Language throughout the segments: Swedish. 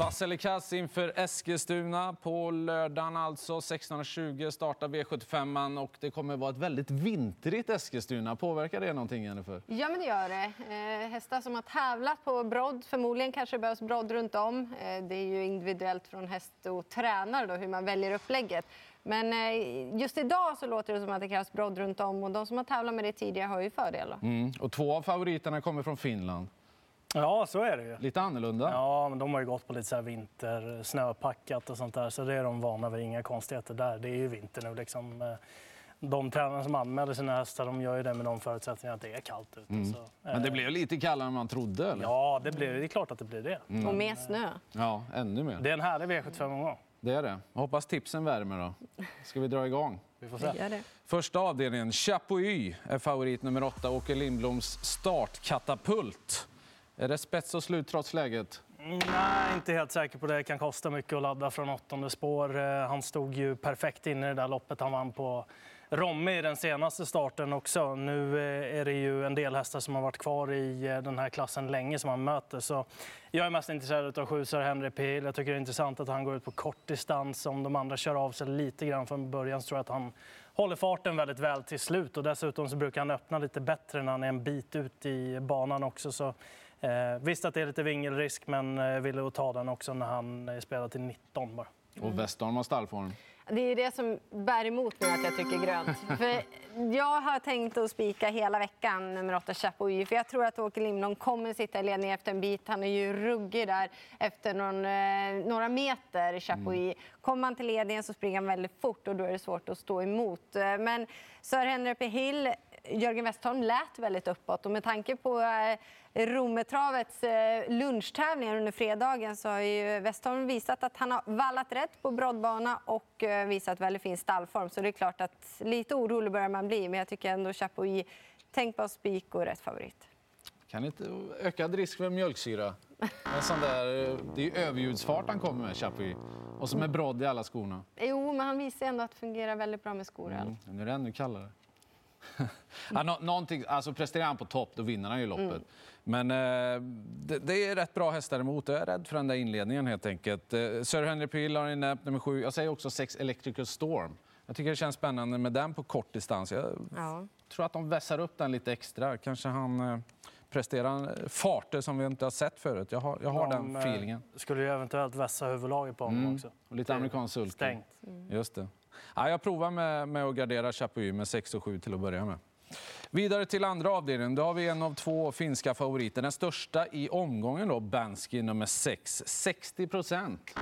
Vasselikass inför Eskilstuna på lördagen alltså. 16.20 startar V75 och det kommer vara ett väldigt vintrigt Eskilstuna. Påverkar det någonting Jennifer? Ja, men det gör det. Eh, hästar som har tävlat på brodd, förmodligen kanske det behövs brodd runt om. Eh, det är ju individuellt från häst och tränare då, hur man väljer upplägget. Men eh, just idag så låter det som att det krävs brodd runt om och de som har tävlat med det tidigare har ju fördel. Mm. Och två av favoriterna kommer från Finland. Ja, så är det ju. Lite annorlunda. Ja, men de har ju gått på lite så här vinter, snöpackat och sånt där. Så det är de vana vid. Inga konstigheter där. Det är ju vinter nu liksom. Eh, de tränare som anmäler sina hästar de gör ju det med de förutsättningarna att det är kallt ute. Mm. Så, men det eh, blev lite kallare än man trodde? Eller? Ja, det, blir, det är klart att det blir det. Mm. Och mer snö. Ja, ännu mer. Det är en härlig V75-omgång. Det är det. hoppas tipsen värmer då. Ska vi dra igång? Vi får se. Första avdelningen, Chapuis, är favorit nummer åtta. Åke Lindbloms startkatapult. Är det spets och slut trots läget? Nej, inte helt säker på det. Det kan kosta mycket att ladda från åttonde spår. Eh, han stod ju perfekt inne i det där loppet han vann på Romme i den senaste starten också. Nu eh, är det ju en del hästar som har varit kvar i eh, den här klassen länge som han möter. Så jag är mest intresserad av sju Henry Pihl. Jag tycker det är intressant att han går ut på kort distans. Om de andra kör av sig lite grann från början så tror jag att han håller farten väldigt väl till slut. Och dessutom så brukar han öppna lite bättre när han är en bit ut i banan också. Så visst att det är lite vingelrisk, men eh, ville ta den också när han spelar till 19 bara. Och Westholm har stallform. Det är det som bär emot mig att jag trycker grönt. För jag har tänkt att spika hela veckan nummer 8 Chapuis. För jag tror att Åke Lindblom kommer sitta i ledning efter en bit. Han är ju ruggig där efter någon, eh, några meter, Chapuis. Mm. Kommer han till ledningen så springer han väldigt fort och då är det svårt att stå emot. Eh, men Sir Henry Hill Jörgen Westholm lät väldigt uppåt och med tanke på eh, Rometravets eh, lunchtävlingar under fredagen så har ju Westholm visat att han har vallat rätt på broddbana och eh, visat väldigt fin stallform. Så det är klart att lite orolig börjar man bli, men jag tycker ändå Chapuis tänkbar spik och rätt favorit. Kan inte ökad risk för mjölksyra? En sån där, det är ju överljudsfart han kommer med, Chapuis. Och så med brodd i alla skorna. Jo, men han visar ändå att det fungerar väldigt bra med skor. Mm, nu är det ännu kallare. ja, nå någonting, alltså presterar han på topp, då vinner han ju loppet. Mm. Men eh, det, det, är rätt bra hästar emot. Jag är rädd för den där inledningen helt enkelt. Eh, Sir Henry Pill har ni nummer sju. Jag säger också sex Electrical Storm. Jag tycker det känns spännande med den på kort distans. Jag ja. tror att de vässar upp den lite extra. Kanske han eh, presterar farter som vi inte har sett förut. Jag har, jag har de, den eh, feelingen. Skulle ju eventuellt vässa huvudlaget på honom mm. också. Och lite amerikansk sulky. Stängt. Mm. Just det. Ja, jag provar med, med att gardera Chapuis med 6 och 7 till att börja med. Vidare till andra avdelningen. Då har vi en av två finska favoriter. Den största i omgången, då, Bansky nummer 6. 60 procent.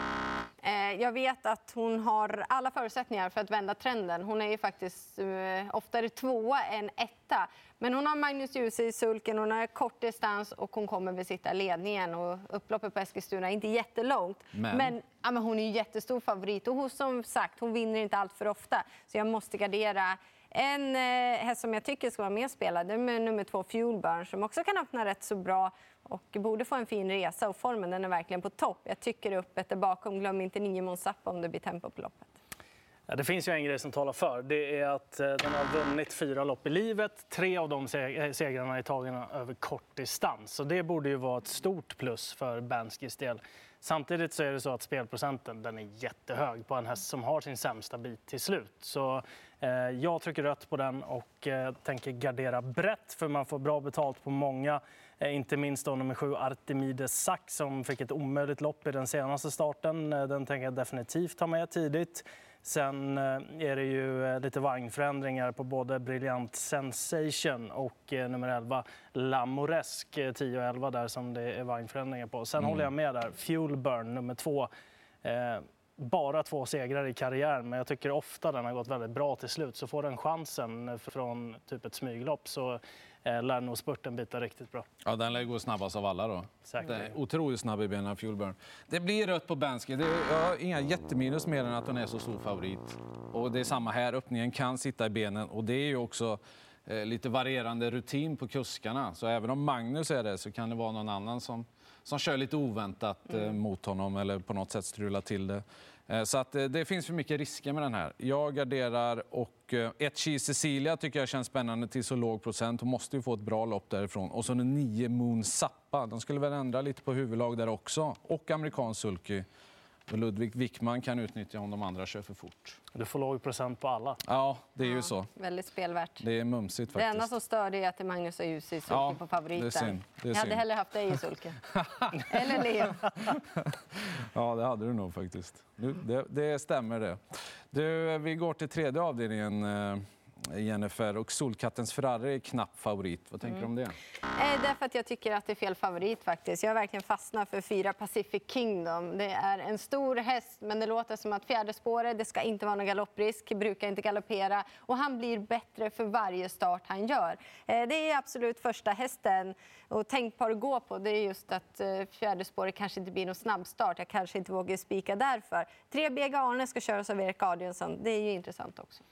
Eh, jag vet att hon har alla förutsättningar för att vända trenden. Hon är ju faktiskt uh, oftare tvåa än etta. Men hon har Magnus Djuse i sulken, hon har kort distans och hon kommer besitta ledningen. Och upploppet på Eskilstuna är inte jättelångt. Men, men, ja, men hon är ju jättestor favorit och hon, som sagt, hon vinner inte allt för ofta. Så jag måste gardera en eh, häst som jag tycker ska vara med spelad är nummer två Fuelburn som också kan öppna rätt så bra och borde få en fin resa. och Formen den är verkligen på topp. Jag tycker öppet är bakom. Glöm inte nio Måns om det blir tempo på loppet. Ja, det finns ju en grej som talar för. Det är att eh, den har vunnit fyra lopp i livet. Tre av de eh, segrarna är tagna över kort distans. Så det borde ju vara ett stort plus för Banskis del. Samtidigt så är det så att spelprocenten den är jättehög på en häst som har sin sämsta bit till slut. Så eh, jag trycker rött på den och eh, tänker gardera brett för man får bra betalt på många. Eh, inte minst då nummer sju Artemides Sack som fick ett omöjligt lopp i den senaste starten. Eh, den tänker jag definitivt ta med tidigt. Sen eh, är det ju eh, lite vagnförändringar på både Brilliant Sensation och eh, nummer 11 Lamoresk 10 och 11 där som det är vagnförändringar på. Sen mm. håller jag med där. Fuel Burn nummer 2 bara två segrar i karriären, men jag tycker ofta den har gått väldigt bra till slut. Så får den chansen från typ ett smyglopp så eh, lär nog spurten bita riktigt bra. Ja, den lär gå snabbast av alla då. Säkert. Otroligt snabb i benen, Fuelburn. Det blir rött på Bansky. Det är, jag har inga jätteminus mer än att hon är så stor favorit. Och det är samma här, öppningen kan sitta i benen och det är ju också eh, lite varierande rutin på kuskarna. Så även om Magnus är det så kan det vara någon annan som som kör lite oväntat eh, mm. mot honom eller på något sätt strular till det. Eh, Så att eh, det finns för mycket risker med den här. Jag garderar och ett Cheese Cecilia tycker jag känns spännande till så låg procent. Hon måste ju få ett bra lopp därifrån. Och så en 9 Moon Zappa. De skulle väl ändra lite på huvudlag där också. Och amerikansk sulky. Och Ludvig Wickman kan utnyttja om de andra kör för fort. Du får låg procent på alla. Ja, det är ju så. Väldigt spelvärt. Det är mumsigt Det enda faktiskt. som stör det är att det är Magnus och Jussi i sulken Ja, på favoriten. det är synd. Det är jag hade hellre haft dig i sulken. Eller Leo. Ja, det hade du nog faktiskt. Det, det stämmer det. Du, vi går till tredje avdelningen, eh, Jennifer. Och Solkattens Ferrari är knapp favorit. Vad tänker du om det? Eh, Därför att jag tycker att det är fel favorit faktiskt. Jag har verkligen fastnat för fyra Pacific Kingdom. Det är en stor häst, men det låter som att fjärde spåret, det ska inte vara någon galopprisk, brukar inte galoppera och han blir bättre för varje start han gör. Eh, Det är absolut första hästen och tänkbar att gå på det är just att eh, fjärde spåret kanske inte blir någon snabbstart. Jag kanske inte vågar spika därför. Tre Bega Arne ska köras av Erik Adielsson. Det är ju intressant också.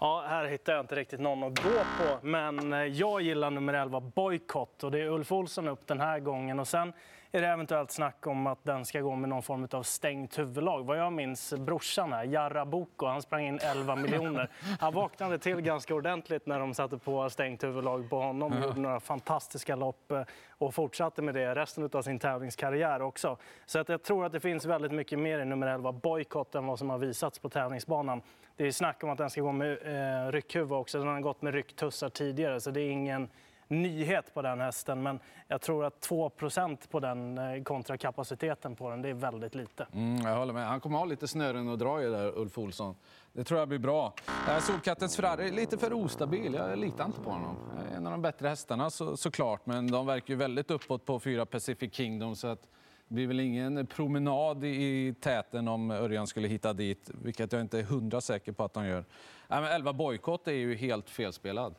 Ja, här hittar jag inte riktigt någon att gå på, men eh, jag gillar nummer 11, Boycott. Och det är Ulf Olsson upp den här gången. Och sen är det eventuellt snack om att den ska gå med någon form av stängt huvudlag. Vad jag minns brorsan här, Jarra Boko, han sprang in 11 miljoner. Han vaknade till ganska ordentligt när de satte på stängt huvudlag på honom. och Gjorde några fantastiska lopp eh, och fortsatte med det resten av sin tävlingskarriär också. Så att jag tror att det finns väldigt mycket mer i nummer 11, Boycott, än vad som har visats på tävlingsbanan. Det är snack om att den ska gå med eh, ryckhuvud också. Den har gått med rycktussar tidigare, så det är ingen nyhet på den hästen. Men jag tror att 2% på den eh, kontra kapaciteten på den, det är väldigt lite. Mm, jag håller med. Han kommer ha lite snören och dra i där, Ulf Olsson. Det tror jag blir bra. Solkattens Ferrari är lite för ostabil. Jag litar inte på honom. En av de bättre hästarna så, såklart, men de verkar ju väldigt uppåt på fyra Pacific Kingdom. Så att det blir väl ingen promenad i täten om Örjan skulle hitta dit, vilket jag inte är hundra säker på att han gör. Nej, men 11 Boycott är ju helt felspelad.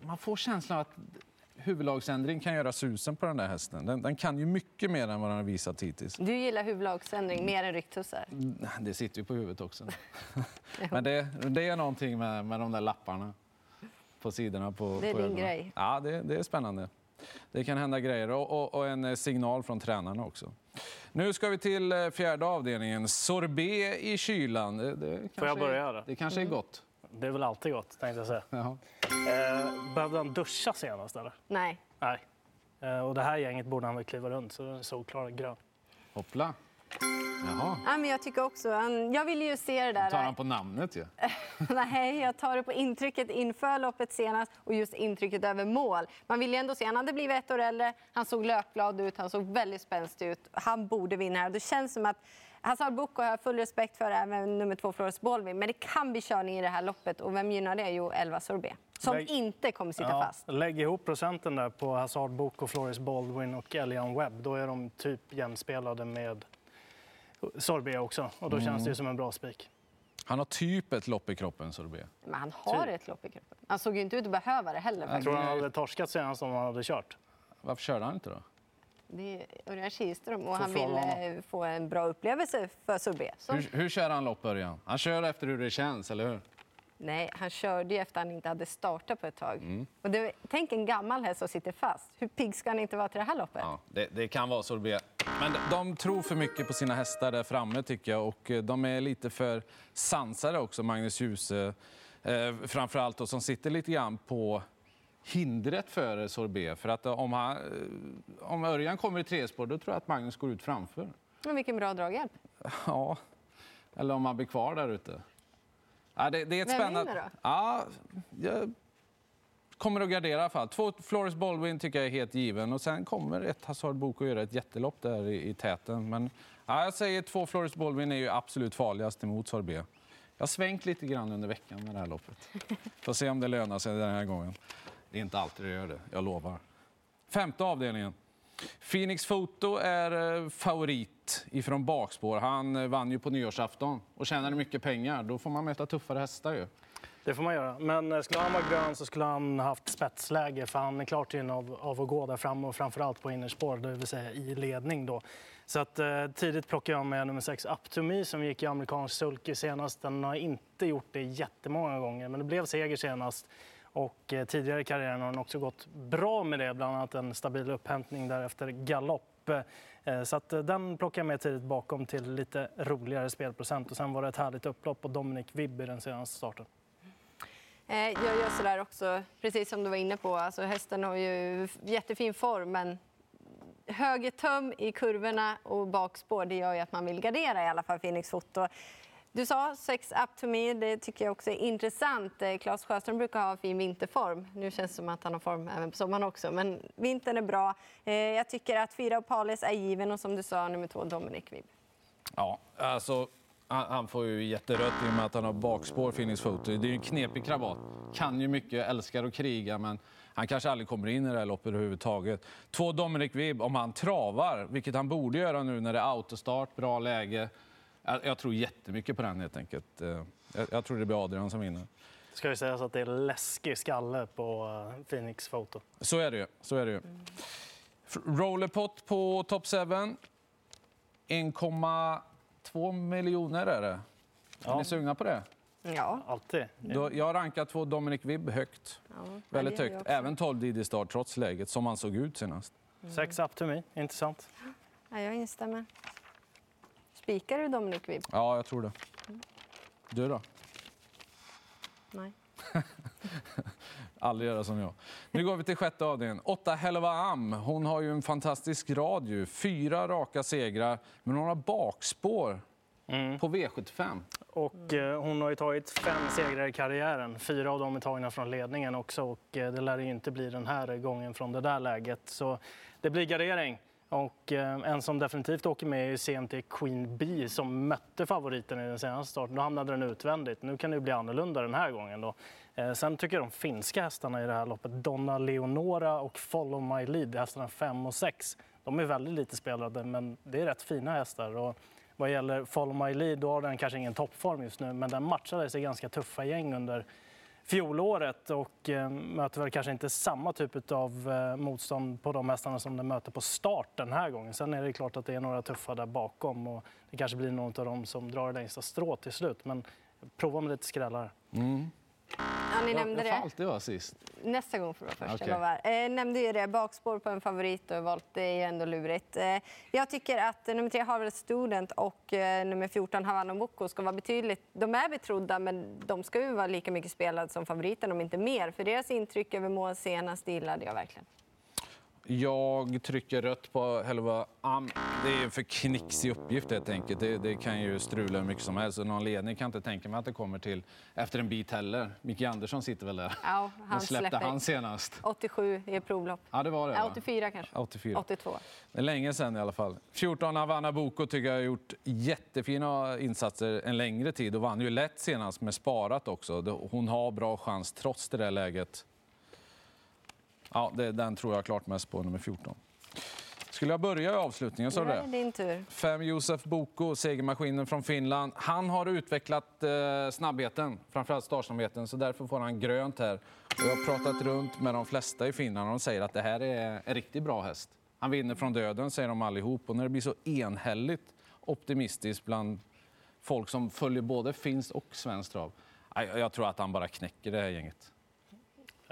Man får känslan att huvudlagsändring kan göra susen på den där hästen. Den, den kan ju mycket mer än vad den har visat hittills. Du gillar huvudlagsändring mer än rycktussar. Det sitter ju på huvudet också. Men det, det är någonting med, med de där lapparna på sidorna. På, Det är på din ögonen. grej. Ja, det, det är spännande. Det kan hända grejer och, och, och en signal från tränarna också. Nu ska vi till eh, fjärde avdelningen. Sorbet i kylan. Det, det kanske, jag börja då? Det kanske är gott. Det är väl alltid gott, tänkte jag säga. Jaha. Eh, behövde han duscha senast, eller? Nej. Nej. Eh, och det här gänget borde han väl kliva runt, så den är solklar grön. Hoppla. Jaha. Ja, men jag tycker också, han- jag vill ju se det där. Tar han på namnet ju. Nej, jag tar det på intrycket inför loppet senast och just intrycket över mål. Man vill ju ändå se, han hade blivit ett år äldre, han såg löpglad ut, han såg väldigt spänstig ut. Han borde vinna här. Det känns som att Hazard Boko har jag full respekt för, även nummer två Flores Baldwin. Men det kan bli körning i det här loppet och vem gynnar det? Jo, 11 Sorbet. Som Lägg- inte kommer sitta Ja, fast. lägg ihop procenten där på Hazard Boko, Floris Baldwin och Elian Webb. Då är de typ jämspelade med Sorbet också. Och då känns det ju som en bra spik. Han har typ ett lopp i kroppen, Sorbet. Men han har Typ. ett lopp i kroppen. Han såg ju inte ut att behöva det heller. Jag tror han hade torskat senast om han hade kört. Varför körde han inte då? Det är Örjan Kihlström och han vill eh, få en bra upplevelse för Sorbet. Så Hur, hur kör han lopp, Örjan? Han kör efter hur det känns, eller hur? Nej, han körde ju efter han inte hade startat på ett tag. Mm. Och det, tänk en gammal häst som sitter fast. Hur pigg ska han inte vara till det här loppet? Ja, det, det kan vara sorbet. Men de tror för mycket på sina hästar där framme tycker jag. Och eh, de är lite för sansade också, Magnus Djuse. Eh, framförallt och som sitter lite grann på hindret för sorbet. För att om, han, eh, om Örjan kommer i trespår, då tror jag att Magnus går ut framför. Men vilken bra draghjälp. Ja, eller om han blir kvar där ute. Ja, det, det är ett Vem spännande... vinner då? Ja, jag kommer att gardera i alla fall. Två Flores Baldwin tycker jag är helt given. Och sen kommer ett Hazard Boko göra ett jättelopp där i, i täten. Men ja, jag säger två Flores Baldwin är ju absolut farligast emot Sorbet. Jag har svängt lite grann under veckan med det här loppet. Får se om det lönar sig den här gången. Det är inte alltid det gör det, jag lovar. Femte avdelningen. Phoenix Foto är eh, favorit ifrån bakspår. Han eh, vann ju på nyårsafton och tjänade mycket pengar. Då får man möta tuffare hästar ju. Det får man göra. Men eh, skulle han vara grön så skulle han haft spetsläge för han är klart in av, av att gå där framme och framförallt på innerspår, det vill säga i ledning då. Så att, eh, tidigt plockar jag med nummer 6 Up to Me som gick i amerikansk sulky senast. Den har inte gjort det jättemånga gånger men det blev seger senast. Och eh, tidigare i karriären har den också gått bra med det, bland annat en stabil upphämtning därefter galopp. Eh, så att eh, den plockar jag med tidigt bakom till lite roligare spelprocent. Och sen var det ett härligt upplopp på Dominic Vibb i den senaste starten. Eh, jag gör sådär också, precis som du var inne på. Alltså, hästen har ju jättefin form, men höger töm i kurvorna och bakspår det gör ju att man vill gardera i alla fall Phoenix Foto. Du sa sex up to me, det tycker jag också är intressant. Eh, Claes Sjöström brukar ha fin vinterform. Nu känns det som att han har form även på sommaren också, men vintern är bra. Eh, jag tycker att fyra Opales är given och som du sa, nummer två Dominic Vibb. Ja, alltså, han, får ju jätterött i och med att han har bakspår, Phoenix Photo. Det är ju en knepig krabat. Kan ju mycket, älskar att kriga, men han kanske aldrig kommer in i det här loppet överhuvudtaget. Två Dominic Vibb, om han travar, vilket han borde göra nu när det är autostart, bra läge. Jag, jag tror jättemycket på den helt enkelt. Eh, Jag, jag tror det blir Adrian som vinner. Det ska ju sägas att det är läskig skalle på eh, Phoenix Photo. Så är det ju. Så är det ju. Rollerpot på Top 7. 1,2 miljoner är det. Är Ja. ni sugna på det? Ja, Alltid. Då, jag har rankat två Dominic Vibb högt. ja Väldigt högt. Även 12 Didi Start trots läget, som han såg ut senast. Sex up to me, intressant. Ja, jag instämmer. Spikar du Dominic Vibb? Ja, jag tror det. Du då? Nej. Aldrig göra som jag. Nu går vi till sjätte avdelningen. Åtta Helva Am. Hon har ju en fantastisk rad. Ju. Fyra raka segrar, men hon har bakspår Mm. på V75. Och eh, hon har tagit fem segrar i karriären. Fyra av dem är tagna från ledningen också och eh, det lär ju inte bli den här gången från det där läget. Så det blir gardering. Och eh, en som definitivt åker med är CMT Queen Bee som mötte favoriten i den senaste starten. Då hamnade den utvändigt. Nu kan det bli annorlunda den här gången. Då. Eh, sen tycker jag de finska hästarna i det här loppet, Donna Leonora och Follow My Lead, hästarna 5 och 6, de är väldigt lite spelade men det är rätt fina hästar. Och vad gäller Follow My Lead, då har den kanske ingen toppform just nu, men den matchade sig ganska tuffa gäng under fjolåret och eh, möter väl kanske inte samma typ av eh, motstånd på de hästarna som den möter på start den här gången. Sen är det klart att det är några tuffa där bakom och det kanske blir någon av dem som drar det längsta strået till slut. Men prova med lite skrällar. Mm. Ja, ni Jag, nämnde jag får det. alltid vara sist. Nästa gång får du vara först. Okej. Jag. Eh, nämnde ju det. Bakspår på en favorit och valt. Det är ju ändå lurigt. Eh, jag tycker att eh, nummer tre Harvard Student och eh, nummer 14 Havana Moko ska vara betydligt... De är betrodda, men de ska ju vara lika mycket spelade som favoriten, om inte mer. För deras intryck över mål senast gillade jag verkligen. Jag trycker rött på Helva Am. Det är en för knixig uppgift helt enkelt. Det, det kan ju strula hur mycket som helst. Och någon ledning kan inte tänka mig att det kommer till efter en bit heller. Micke Andersson sitter väl där. Ja, han släppte släpper han senast? 87 i provlopp. Ja, det var det. Va? 84 kanske. 84. 82. Det är länge sedan i alla fall. 14 Havana Boko tycker jag har gjort jättefina insatser en längre tid och vann ju lätt senast med sparat också. Hon har bra chans trots det där läget. Ja, det, den tror jag klart mest på, nummer 14. Skulle jag börja i avslutningen? Så är det din tur. Fem Josef Boko, segermaskinen från Finland. Han har utvecklat eh, snabbheten, framförallt startsnabbheten, så därför får han grönt här. Och jag har pratat runt med de flesta i Finland och de säger att det här är en riktigt bra häst. Han vinner från döden, säger de allihop. Och när det blir så enhälligt optimistiskt bland folk som följer både finskt och svenskt trav, jag, jag tror att han bara knäcker det här gänget.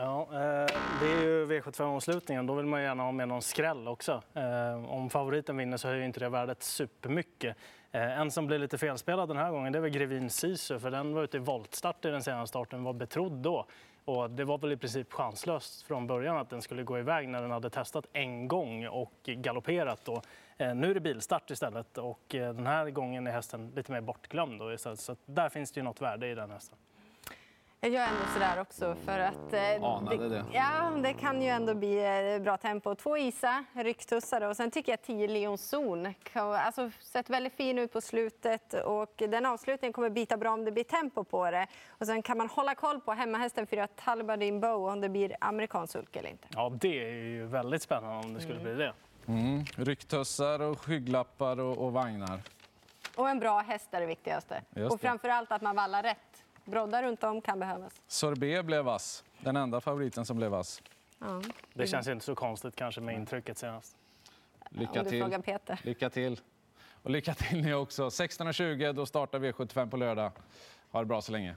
Ja, eh, det är ju V75-omslutningen. Då vill man gärna ha med någon skräll också. Eh, om favoriten vinner så höjer inte det värdet supermycket. Eh, en som blir lite felspelad den här gången det är väl Grevin Sisu, för den var ute i voltstart i den senaste starten, var betrodd då. Och det var väl i princip chanslöst från början att den skulle gå iväg när den hade testat en gång och galopperat. Då. Nu är det bilstart istället och den här gången är hästen lite mer bortglömd. Då istället. Så där finns det ju något värde i den hästen. Jag gör ändå sådär också för att... Eh, Anade det. Ja, det kan ju ändå bli eh, bra tempo. Två Isa, rycktussare och sen tycker jag 10 Leon Zon. Alltså, sett väldigt fin ut på slutet och den avslutningen kommer bita bra om det blir tempo på det. Och sen kan man hålla koll på hemmahästen 4 Talbardin Bow om det blir amerikansk sulk eller inte. Ja, det är ju väldigt spännande om det skulle bli det. Mm. Rycktussar och skygglappar och, och vagnar. Och en bra häst är det viktigaste. Just och det. framför allt att man vallar rätt. Broddar runt om kan behövas. Sorbet blev vass. Den enda favoriten som blev vass. Ja. Det känns inte så konstigt kanske med intrycket senast. Lycka om du till. Lycka till. Och lycka till ni också. 16.20, då startar V75 på lördag. Ha det bra så länge.